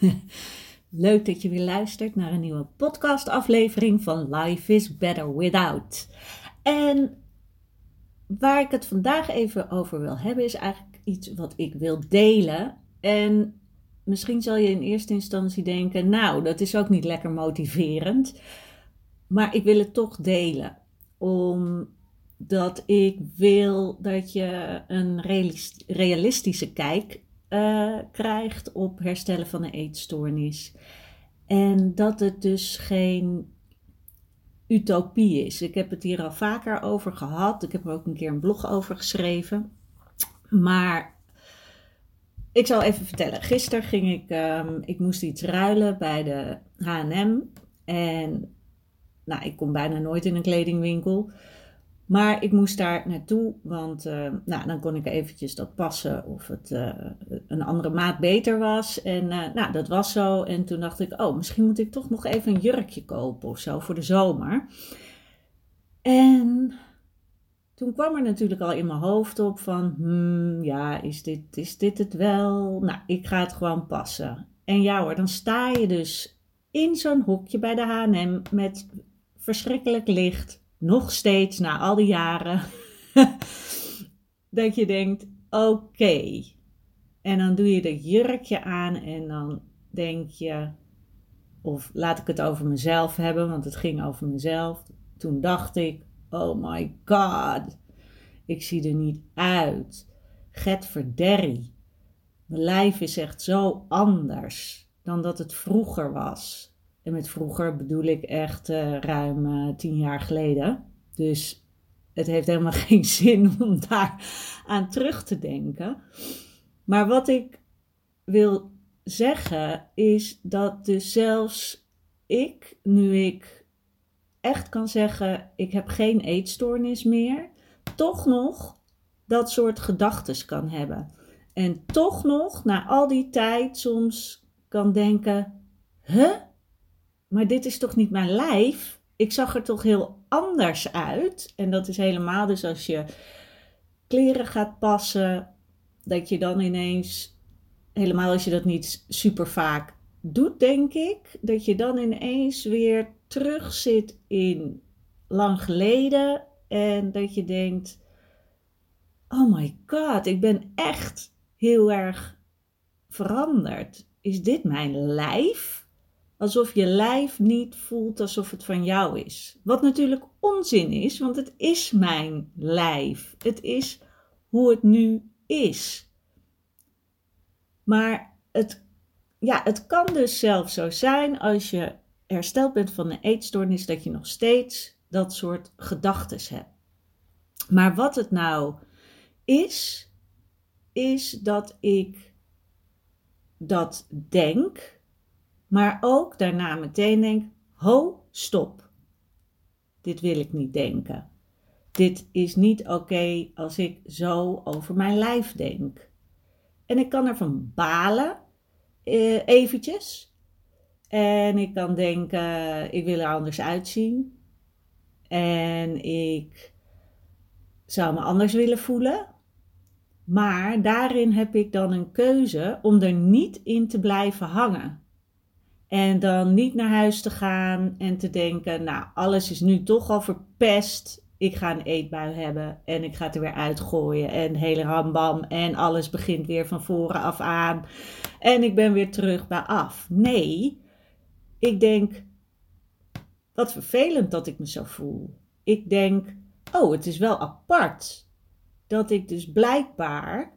Leuk dat je weer luistert naar een nieuwe podcastaflevering van Life is Better Without. En waar ik het vandaag even over wil hebben, is eigenlijk iets wat ik wil delen. En misschien zal je in eerste instantie denken: Nou, dat is ook niet lekker motiverend. Maar ik wil het toch delen. Omdat ik wil dat je een realistische kijk uh, krijgt op herstellen van een eetstoornis. En dat het dus geen utopie is. Ik heb het hier al vaker over gehad. Ik heb er ook een keer een blog over geschreven. Maar ik zal even vertellen. Gisteren ging ik, um, ik moest iets ruilen bij de H&M. En nou, ik kom bijna nooit in een kledingwinkel. Maar ik moest daar naartoe, want uh, nou, dan kon ik eventjes dat passen of het uh, een andere maat beter was. En uh, nou, dat was zo. En toen dacht ik, oh, misschien moet ik toch nog even een jurkje kopen of zo voor de zomer. En toen kwam er natuurlijk al in mijn hoofd op van, hmm, ja, is dit, is dit het wel? Nou, ik ga het gewoon passen. En ja hoor, dan sta je dus in zo'n hokje bij de H&M met verschrikkelijk licht nog steeds na al die jaren, dat je denkt: oké. En dan doe je dat jurkje aan en dan denk je, of laat ik het over mezelf hebben, want het ging over mezelf. Toen dacht ik: oh my god, ik zie er niet uit. Get verderrie. Mijn lijf is echt zo anders dan dat het vroeger was. En met vroeger bedoel ik echt uh, ruim uh, tien jaar geleden. Dus het heeft helemaal geen zin om daar aan terug te denken. Maar wat ik wil zeggen is dat dus zelfs ik, nu ik echt kan zeggen, ik heb geen eetstoornis meer, toch nog dat soort gedachten kan hebben. En toch nog na al die tijd soms kan denken, huh? Maar dit is toch niet mijn lijf? Ik zag er toch heel anders uit. En dat is helemaal dus als je kleren gaat passen, dat je dan ineens, helemaal als je dat niet super vaak doet, denk ik, dat je dan ineens weer terug zit in lang geleden en dat je denkt: Oh my god, ik ben echt heel erg veranderd. Is dit mijn lijf? Alsof je lijf niet voelt alsof het van jou is. Wat natuurlijk onzin is, want het is mijn lijf. Het is hoe het nu is. Maar het, ja, het kan dus zelfs zo zijn als je hersteld bent van een eetstoornis, dat je nog steeds dat soort gedachten hebt. Maar wat het nou is, is dat ik dat denk maar ook daarna meteen denk: ho, stop. Dit wil ik niet denken. Dit is niet oké als ik zo over mijn lijf denk. En ik kan ervan balen, eh, eventjes. En ik kan denken: ik wil er anders uitzien. En ik zou me anders willen voelen. Maar daarin heb ik dan een keuze om er niet in te blijven hangen. En dan niet naar huis te gaan en te denken, nou, alles is nu toch al verpest. Ik ga een eetbui hebben en ik ga het er weer uitgooien. En hele rambam en alles begint weer van voren af aan. En ik ben weer terug bij af. Nee, ik denk, wat vervelend dat ik me zo voel. Ik denk, oh, het is wel apart dat ik dus blijkbaar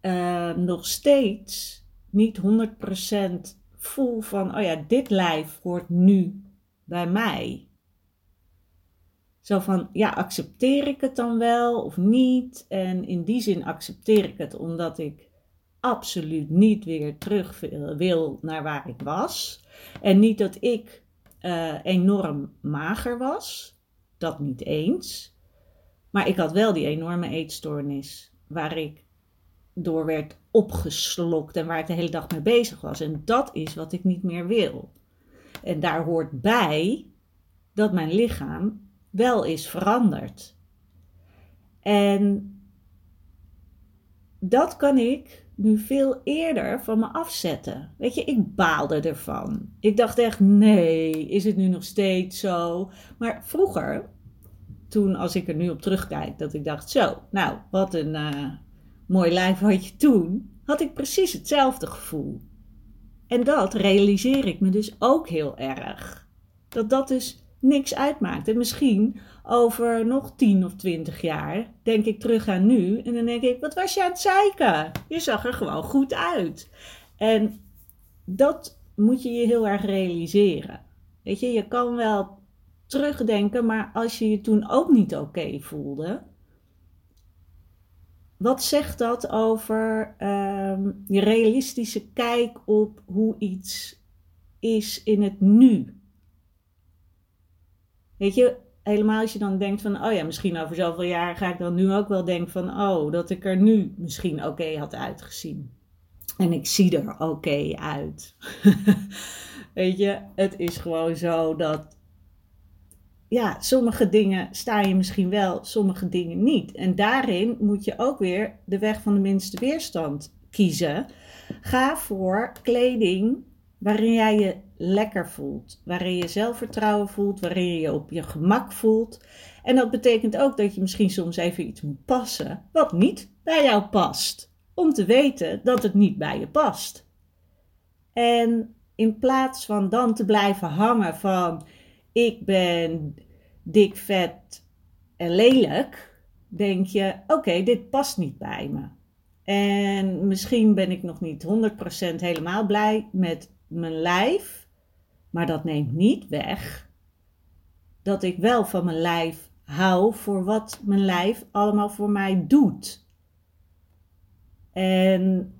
uh, nog steeds niet 100% voel van, oh ja, dit lijf hoort nu bij mij. Zo van, ja, accepteer ik het dan wel of niet? En in die zin accepteer ik het omdat ik absoluut niet weer terug wil naar waar ik was. En niet dat ik uh, enorm mager was, dat niet eens. Maar ik had wel die enorme eetstoornis waar ik door werd opgeslokt en waar ik de hele dag mee bezig was. En dat is wat ik niet meer wil. En daar hoort bij dat mijn lichaam wel is veranderd. En dat kan ik nu veel eerder van me afzetten. Weet je, ik baalde ervan. Ik dacht echt, nee, is het nu nog steeds zo? Maar vroeger, toen als ik er nu op terugkijk, dat ik dacht, zo, nou, wat een uh, mooi lijf had je toen, had ik precies hetzelfde gevoel. En dat realiseer ik me dus ook heel erg. Dat dat dus niks uitmaakt. En misschien over nog 10 of 20 jaar denk ik terug aan nu en dan denk ik: wat was je aan het zeiken? Je zag er gewoon goed uit. En dat moet je je heel erg realiseren. Weet je, je kan wel terugdenken, maar als je je toen ook niet oké voelde, wat zegt dat over uh, je realistische kijk op hoe iets is in het nu? Weet je, helemaal als je dan denkt van, oh ja, misschien over zoveel jaar ga ik dan nu ook wel denken van, oh, dat ik er nu misschien oké had uitgezien. En ik zie er oké uit. Weet je, het is gewoon zo dat, ja, sommige dingen sta je misschien wel, sommige dingen niet. En daarin moet je ook weer de weg van de minste weerstand kiezen. Ga voor kleding waarin jij je lekker voelt, waarin je zelfvertrouwen voelt, waarin je je op je gemak voelt. En dat betekent ook dat je misschien soms even iets moet passen wat niet bij jou past, om te weten dat het niet bij je past. En in plaats van dan te blijven hangen van ik ben dik, vet en lelijk, denk je oké, dit past niet bij me. En misschien ben ik nog niet 100% helemaal blij met mijn lijf, maar dat neemt niet weg dat ik wel van mijn lijf hou voor wat mijn lijf allemaal voor mij doet. En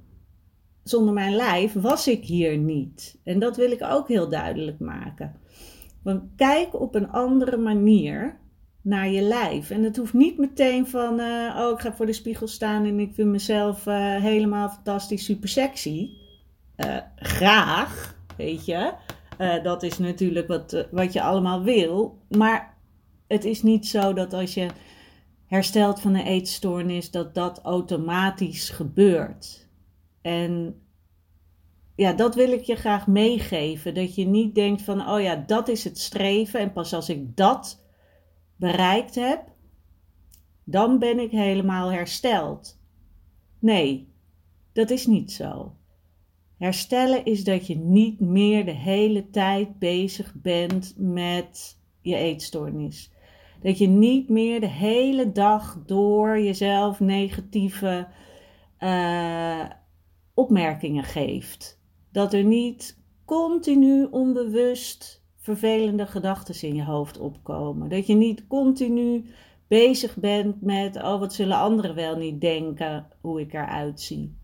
zonder mijn lijf was ik hier niet. En dat wil ik ook heel duidelijk maken. Want kijk op een andere manier naar je lijf. En het hoeft niet meteen van, uh, oh, ik ga voor de spiegel staan en ik vind mezelf uh, helemaal fantastisch, super sexy. Uh, graag, weet je. Dat is natuurlijk wat, wat je allemaal wil. Maar het is niet zo dat als je herstelt van een eetstoornis, dat dat automatisch gebeurt. En ja, dat wil ik je graag meegeven. Dat je niet denkt van, oh ja, dat is het streven. En pas als ik dat bereikt heb, dan ben ik helemaal hersteld. Nee, dat is niet zo. Herstellen is dat je niet meer de hele tijd bezig bent met je eetstoornis. Dat je niet meer de hele dag door jezelf negatieve uh, opmerkingen geeft. Dat er niet continu onbewust vervelende gedachten in je hoofd opkomen. Dat je niet continu bezig bent met, oh wat zullen anderen wel niet denken hoe ik eruit zie.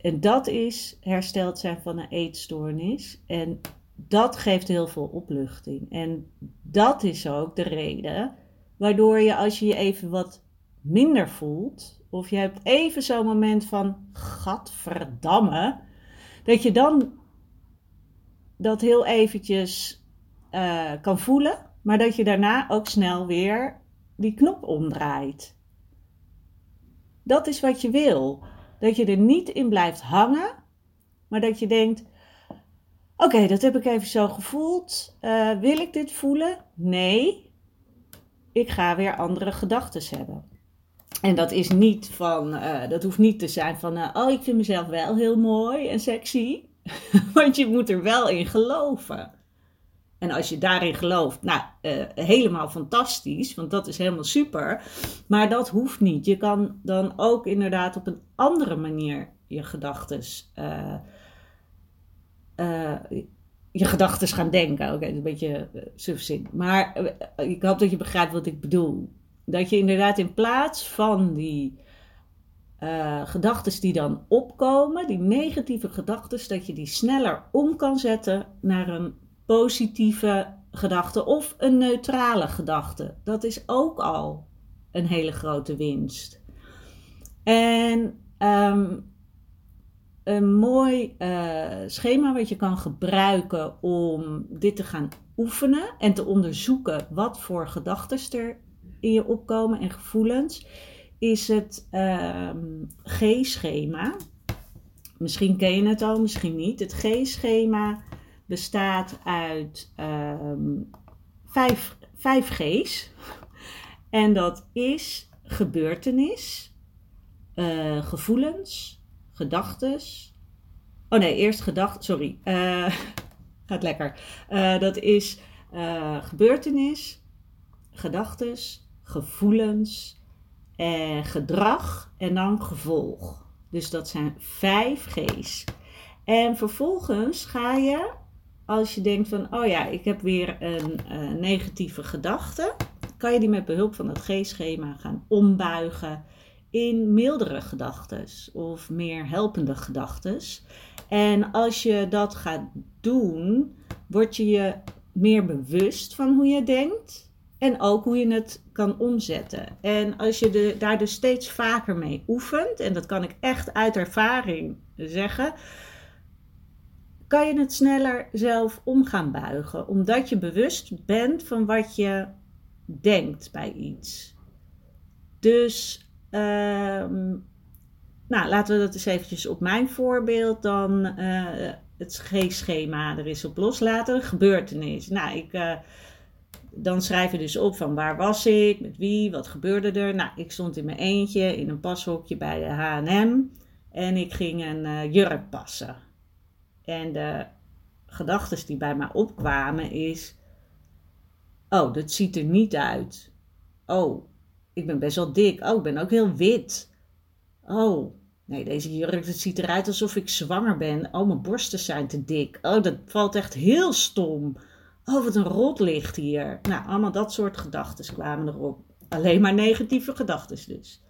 En dat is hersteld zijn van een eetstoornis. En dat geeft heel veel opluchting. En dat is ook de reden waardoor je als je je even wat minder voelt, of je hebt even zo'n moment van gadverdamme, dat je dan dat heel eventjes uh, kan voelen, maar dat je daarna ook snel weer die knop omdraait. Dat is wat je wil. Dat je er niet in blijft hangen, maar dat je denkt: Oké, dat heb ik even zo gevoeld. Uh, wil ik dit voelen? Nee. Ik ga weer andere gedachten hebben. En dat is niet van, uh, dat hoeft niet te zijn van, uh, oh, ik vind mezelf wel heel mooi en sexy. Want je moet er wel in geloven. En als je daarin gelooft, nou, uh, helemaal fantastisch, want dat is helemaal super. Maar dat hoeft niet. Je kan dan ook inderdaad op een andere manier je gedachten. Je gedachten gaan denken. Oké, een beetje uh, sufzin. Maar ik hoop dat je begrijpt wat ik bedoel. Dat je inderdaad in plaats van die uh, gedachten die dan opkomen, die negatieve gedachten, dat je die sneller om kan zetten naar een positieve gedachte of een neutrale gedachte. Dat is ook al een hele grote winst. En um, een mooi uh, schema wat je kan gebruiken om dit te gaan oefenen en te onderzoeken wat voor gedachten er in je opkomen en gevoelens, is het um, G-schema. Misschien ken je het al, misschien niet. Het G-schema bestaat uit um, vijf, vijf G's. En dat is gebeurtenis, uh, gevoelens, gedachtes. Oh nee, eerst gedacht. Sorry. Uh, gaat lekker. Uh, dat is gebeurtenis, gedachtes, gevoelens, en gedrag en dan gevolg. Dus dat zijn vijf G's. En vervolgens ga je als je denkt van, oh ja, ik heb weer een uh, negatieve gedachte, kan je die met behulp van het G-schema gaan ombuigen in mildere gedachten of meer helpende gedachten. En als je dat gaat doen, word je je meer bewust van hoe je denkt en ook hoe je het kan omzetten. En als je de, daar dus steeds vaker mee oefent, en dat kan ik echt uit ervaring zeggen, kan je het sneller zelf om gaan buigen, omdat je bewust bent van wat je denkt bij iets. Dus, um, nou, laten we dat eens eventjes op mijn voorbeeld dan uh, het G-schema er eens op loslaten. Gebeurtenis. Nou, ik, uh, dan schrijf je dus op van waar was ik, met wie, wat gebeurde er. Nou, ik stond in mijn eentje in een pashokje bij de H&M en ik ging een uh, jurk passen. En de gedachten die bij mij opkwamen is: Oh, dat ziet er niet uit. Oh, ik ben best wel dik. Oh, ik ben ook heel wit. Oh, nee, deze jurk, het ziet eruit alsof ik zwanger ben. Oh, mijn borsten zijn te dik. Oh, dat valt echt heel stom. Oh, wat een rot ligt hier. Nou, allemaal dat soort gedachten kwamen erop. Alleen maar negatieve gedachten dus.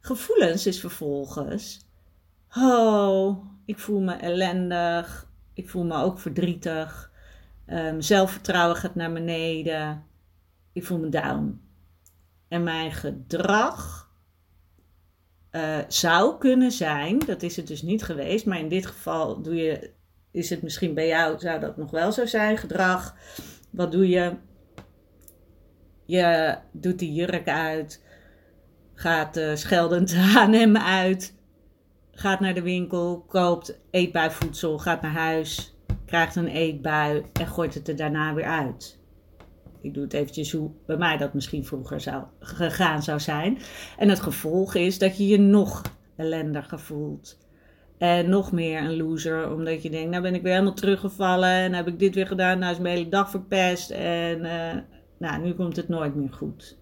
Gevoelens is vervolgens. Oh, ik voel me ellendig. Ik voel me ook verdrietig. Um, zelfvertrouwen gaat naar beneden. Ik voel me down. En mijn gedrag uh, zou kunnen zijn, dat is het dus niet geweest, maar in dit geval doe je, is het misschien bij jou, zou dat nog wel zo zijn. Gedrag, wat doe je? Je doet die jurk uit, gaat uh, scheldend H&M uit, gaat naar de winkel, koopt eetbuivoedsel, gaat naar huis, krijgt een eetbui en gooit het er daarna weer uit. Ik doe het eventjes hoe bij mij dat misschien vroeger zou, gegaan zou zijn. En het gevolg is dat je je nog ellendiger voelt. En nog meer een loser, omdat je denkt, nou ben ik weer helemaal teruggevallen en heb ik dit weer gedaan, nou is mijn hele dag verpest en uh, nou, nu komt het nooit meer goed.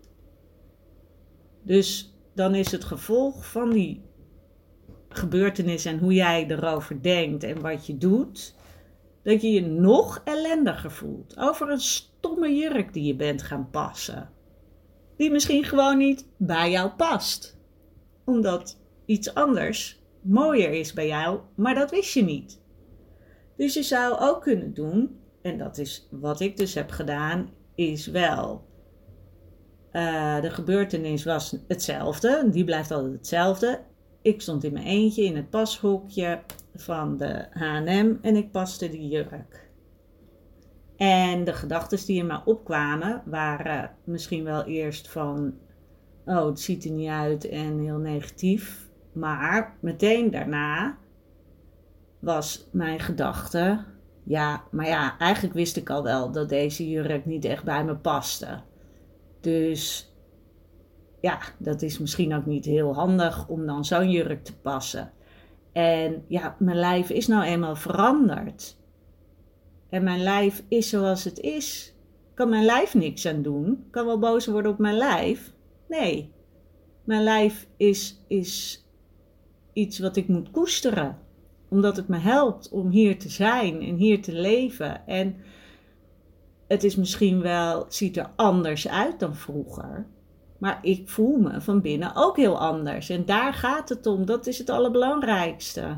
Dus dan is het gevolg van die gebeurtenis en hoe jij erover denkt en wat je doet, dat je je nog ellendiger voelt over een stomme jurk die je bent gaan passen. Die misschien gewoon niet bij jou past. Omdat iets anders mooier is bij jou, maar dat wist je niet. Dus je zou ook kunnen doen, en dat is wat ik dus heb gedaan, is wel. Uh, de gebeurtenis was hetzelfde, die blijft altijd hetzelfde. Ik stond in mijn eentje in het pashokje van de H&M en ik paste die jurk. En de gedachten die in me opkwamen waren misschien wel eerst van... Oh, het ziet er niet uit en heel negatief. Maar meteen daarna was mijn gedachte... Ja, maar ja, eigenlijk wist ik al wel dat deze jurk niet echt bij me paste. Dus ja, dat is misschien ook niet heel handig om dan zo'n jurk te passen. En ja, mijn lijf is nou eenmaal veranderd. en mijn lijf is zoals het is, kan mijn lijf niks aan doen. Kan wel boos worden op mijn lijf. Nee, mijn lijf is, is iets wat ik moet koesteren. Omdat het me helpt om hier te zijn en hier te leven. En het is misschien wel, ziet er anders uit dan vroeger. Maar ik voel me van binnen ook heel anders. En daar gaat het om. Dat is het allerbelangrijkste.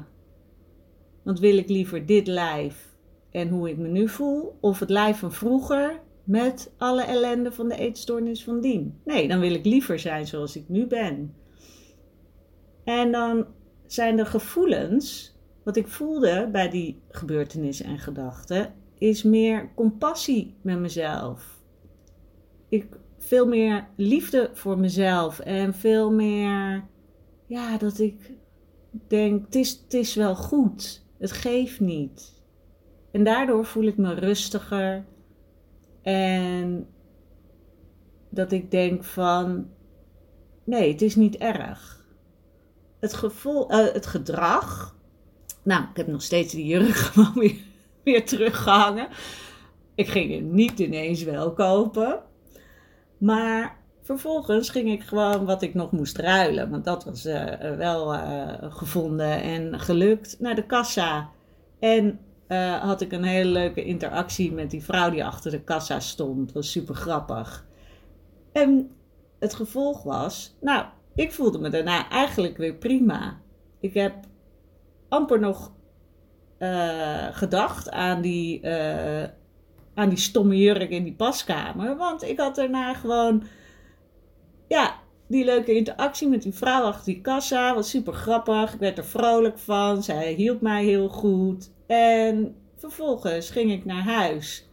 Want wil ik liever dit lijf en hoe ik me nu voel, of het lijf van vroeger met alle ellende van de eetstoornis van dien? Nee, dan wil ik liever zijn zoals ik nu ben. En dan zijn de gevoelens, wat ik voelde bij die gebeurtenissen en gedachten, is meer compassie met mezelf. Ik, veel meer liefde voor mezelf en veel meer, ja, dat ik denk, het is, het is wel goed, het geeft niet. En daardoor voel ik me rustiger en dat ik denk van, nee, het is niet erg. Het, gevoel, uh, het gedrag, nou, ik heb nog steeds die jurk gewoon weer, weer teruggehangen. Ik ging het niet ineens wel kopen. Maar vervolgens ging ik gewoon wat ik nog moest ruilen, want dat was uh, wel uh, gevonden en gelukt, naar de kassa. En had ik een hele leuke interactie met die vrouw die achter de kassa stond. Dat was super grappig. En het gevolg was, nou, ik voelde me daarna eigenlijk weer prima. Ik heb amper nog gedacht aan die aan die stomme jurk in die paskamer. Want ik had daarna gewoon, ja, die leuke interactie met die vrouw achter die kassa. Was super grappig. Ik werd er vrolijk van. Zij hielp mij heel goed. En vervolgens ging ik naar huis.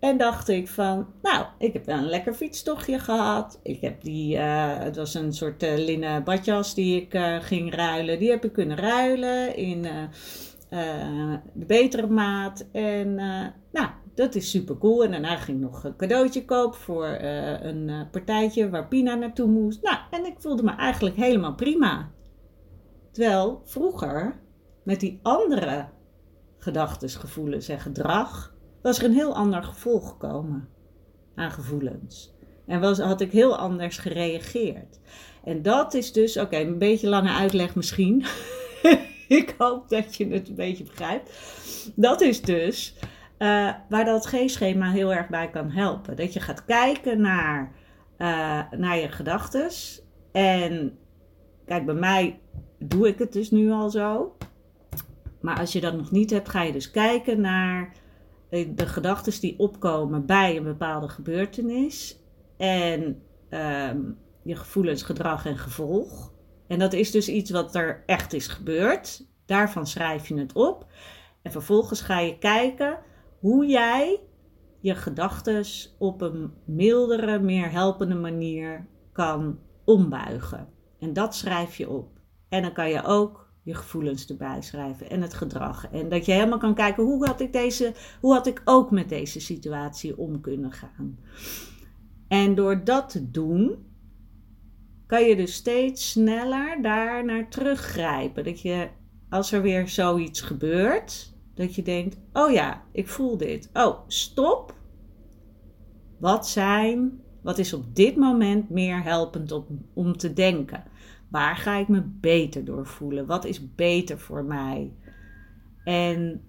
En dacht ik van, nou, ik heb wel een lekker fietstochtje gehad. Ik heb die, uh, het was een soort uh, linnen badjas die ik uh, ging ruilen. Die heb ik kunnen ruilen in de betere maat. En nou, dat is super cool. En daarna ging ik nog een cadeautje kopen voor een partijtje waar Pina naartoe moest. Nou, en ik voelde me eigenlijk helemaal prima. Terwijl vroeger, met die andere gedachten, gevoelens en gedrag, was er een heel ander gevolg gekomen aan gevoelens. En was, had ik heel anders gereageerd. En dat is dus, oké, een beetje lange uitleg misschien. ik hoop dat je het een beetje begrijpt. Dat is dus uh, waar dat G-schema heel erg bij kan helpen. Dat je gaat kijken naar, uh, naar je gedachten. En kijk, bij mij doe ik het dus nu al zo. Maar als je dat nog niet hebt, ga je dus kijken naar de gedachten die opkomen bij een bepaalde gebeurtenis. En um, je gevoelens, gedrag en gevolg. En dat is dus iets wat er echt is gebeurd. Daarvan schrijf je het op. En vervolgens ga je kijken hoe jij je gedachten op een mildere, meer helpende manier kan ombuigen. En dat schrijf je op. En dan kan je ook je gevoelens erbij schrijven en het gedrag. En dat je helemaal kan kijken hoe had ik, deze, hoe had ik ook met deze situatie om kunnen gaan. En door dat te doen, kan je dus steeds sneller daar naar teruggrijpen. Dat je, als er weer zoiets gebeurt, dat je denkt: oh ja, ik voel dit. Oh, stop. Wat zijn, wat is op dit moment meer helpend om, om te denken? Waar ga ik me beter door voelen? Wat is beter voor mij? En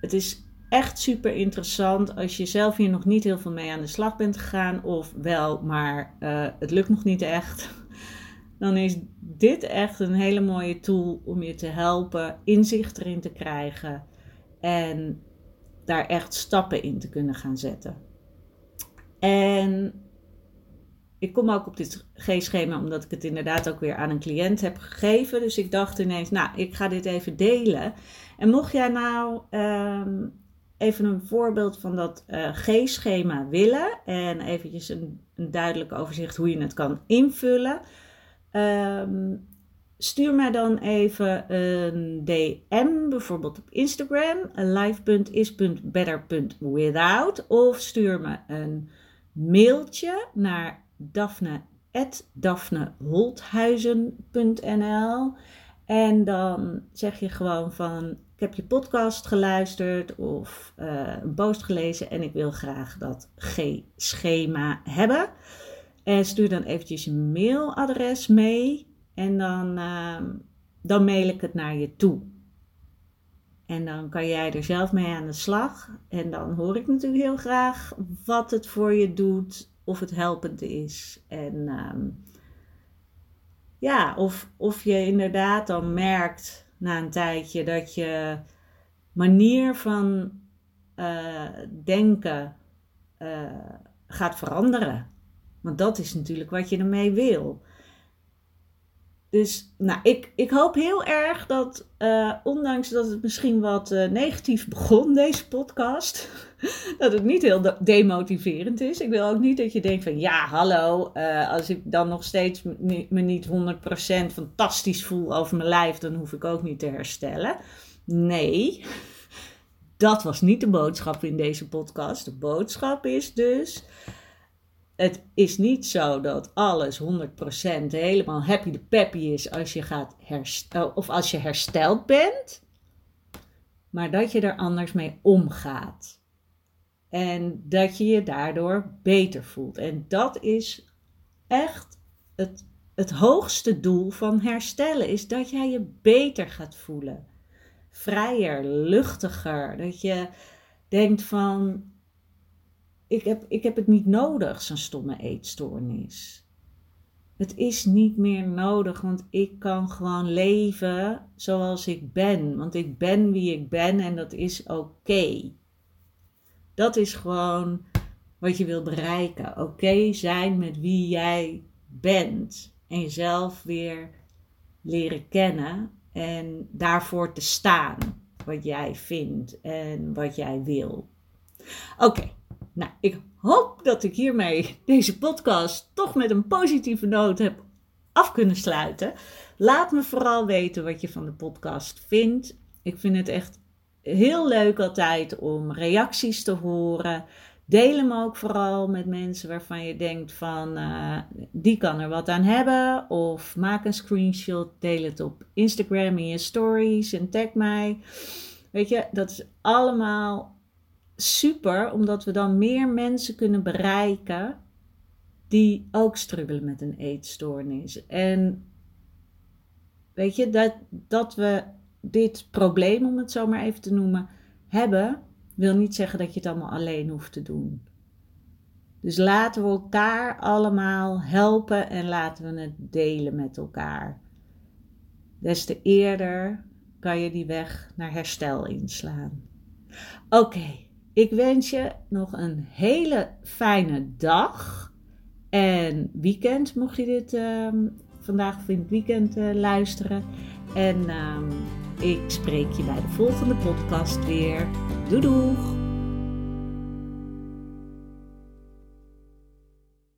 het is echt super interessant als je zelf hier nog niet heel veel mee aan de slag bent gegaan, of wel, maar uh, het lukt nog niet echt dan is dit echt een hele mooie tool om je te helpen inzicht erin te krijgen en daar echt stappen in te kunnen gaan zetten. En ik kom ook op dit G-schema omdat ik het inderdaad ook weer aan een cliënt heb gegeven. Dus ik dacht ineens, nou, ik ga dit even delen. En mocht jij nou um, even een voorbeeld van dat uh, G-schema willen en eventjes een, een duidelijk overzicht hoe je het kan invullen, Um, stuur mij dan even een DM, bijvoorbeeld op Instagram, live.is.better.without. Of stuur me een mailtje naar daphne.daphneholthuizen.nl En dan zeg je gewoon van, ik heb je podcast geluisterd of uh, een post gelezen en ik wil graag dat G-schema hebben. En stuur dan eventjes je mailadres mee en dan, uh, dan mail ik het naar je toe. En dan kan jij er zelf mee aan de slag. En dan hoor ik natuurlijk heel graag wat het voor je doet, of het helpend is. En uh, ja, of, of je inderdaad dan merkt na een tijdje dat je manier van uh, denken uh, gaat veranderen. Want dat is natuurlijk wat je ermee wil. Dus nou, ik, ik hoop heel erg dat, uh, ondanks dat het misschien wat uh, negatief begon, deze podcast, dat het niet heel demotiverend is. Ik wil ook niet dat je denkt van, ja, hallo, uh, als ik dan nog steeds me niet 100% fantastisch voel over mijn lijf, dan hoef ik ook niet te herstellen. Nee, dat was niet de boodschap in deze podcast. De boodschap is dus het is niet zo dat alles 100% helemaal happy de peppy is als je gaat herstellen of als je hersteld bent, maar dat je er anders mee omgaat. En dat je je daardoor beter voelt. En dat is echt het, het hoogste doel van herstellen, is dat jij je beter gaat voelen. Vrijer, luchtiger. Dat je denkt van, ik heb, ik heb het niet nodig, zo'n stomme eetstoornis. Het is niet meer nodig, want ik kan gewoon leven zoals ik ben. Want ik ben wie ik ben en dat is oké. Dat is gewoon wat je wil bereiken. Oké zijn met wie jij bent. En jezelf weer leren kennen en daarvoor te staan. Wat jij vindt en wat jij wil. Oké. Nou, ik hoop dat ik hiermee deze podcast toch met een positieve noot heb af kunnen sluiten. Laat me vooral weten wat je van de podcast vindt. Ik vind het echt heel leuk altijd om reacties te horen. Deel hem ook vooral met mensen waarvan je denkt van uh, die kan er wat aan hebben. Of maak een screenshot, deel het op Instagram in je stories en tag mij. Weet je, dat is allemaal super, omdat we dan meer mensen kunnen bereiken die ook struggelen met een eetstoornis. En weet je, dat, dat we dit probleem, om het zo maar even te noemen, hebben, wil niet zeggen dat je het allemaal alleen hoeft te doen. Dus laten we elkaar allemaal helpen en laten we het delen met elkaar. Des te eerder kan je die weg naar herstel inslaan. Oké, ik wens je nog een hele fijne dag en weekend, mocht je dit uh, vandaag of in het weekend uh, luisteren. En uh, ik spreek je bij de volgende podcast weer. Doei!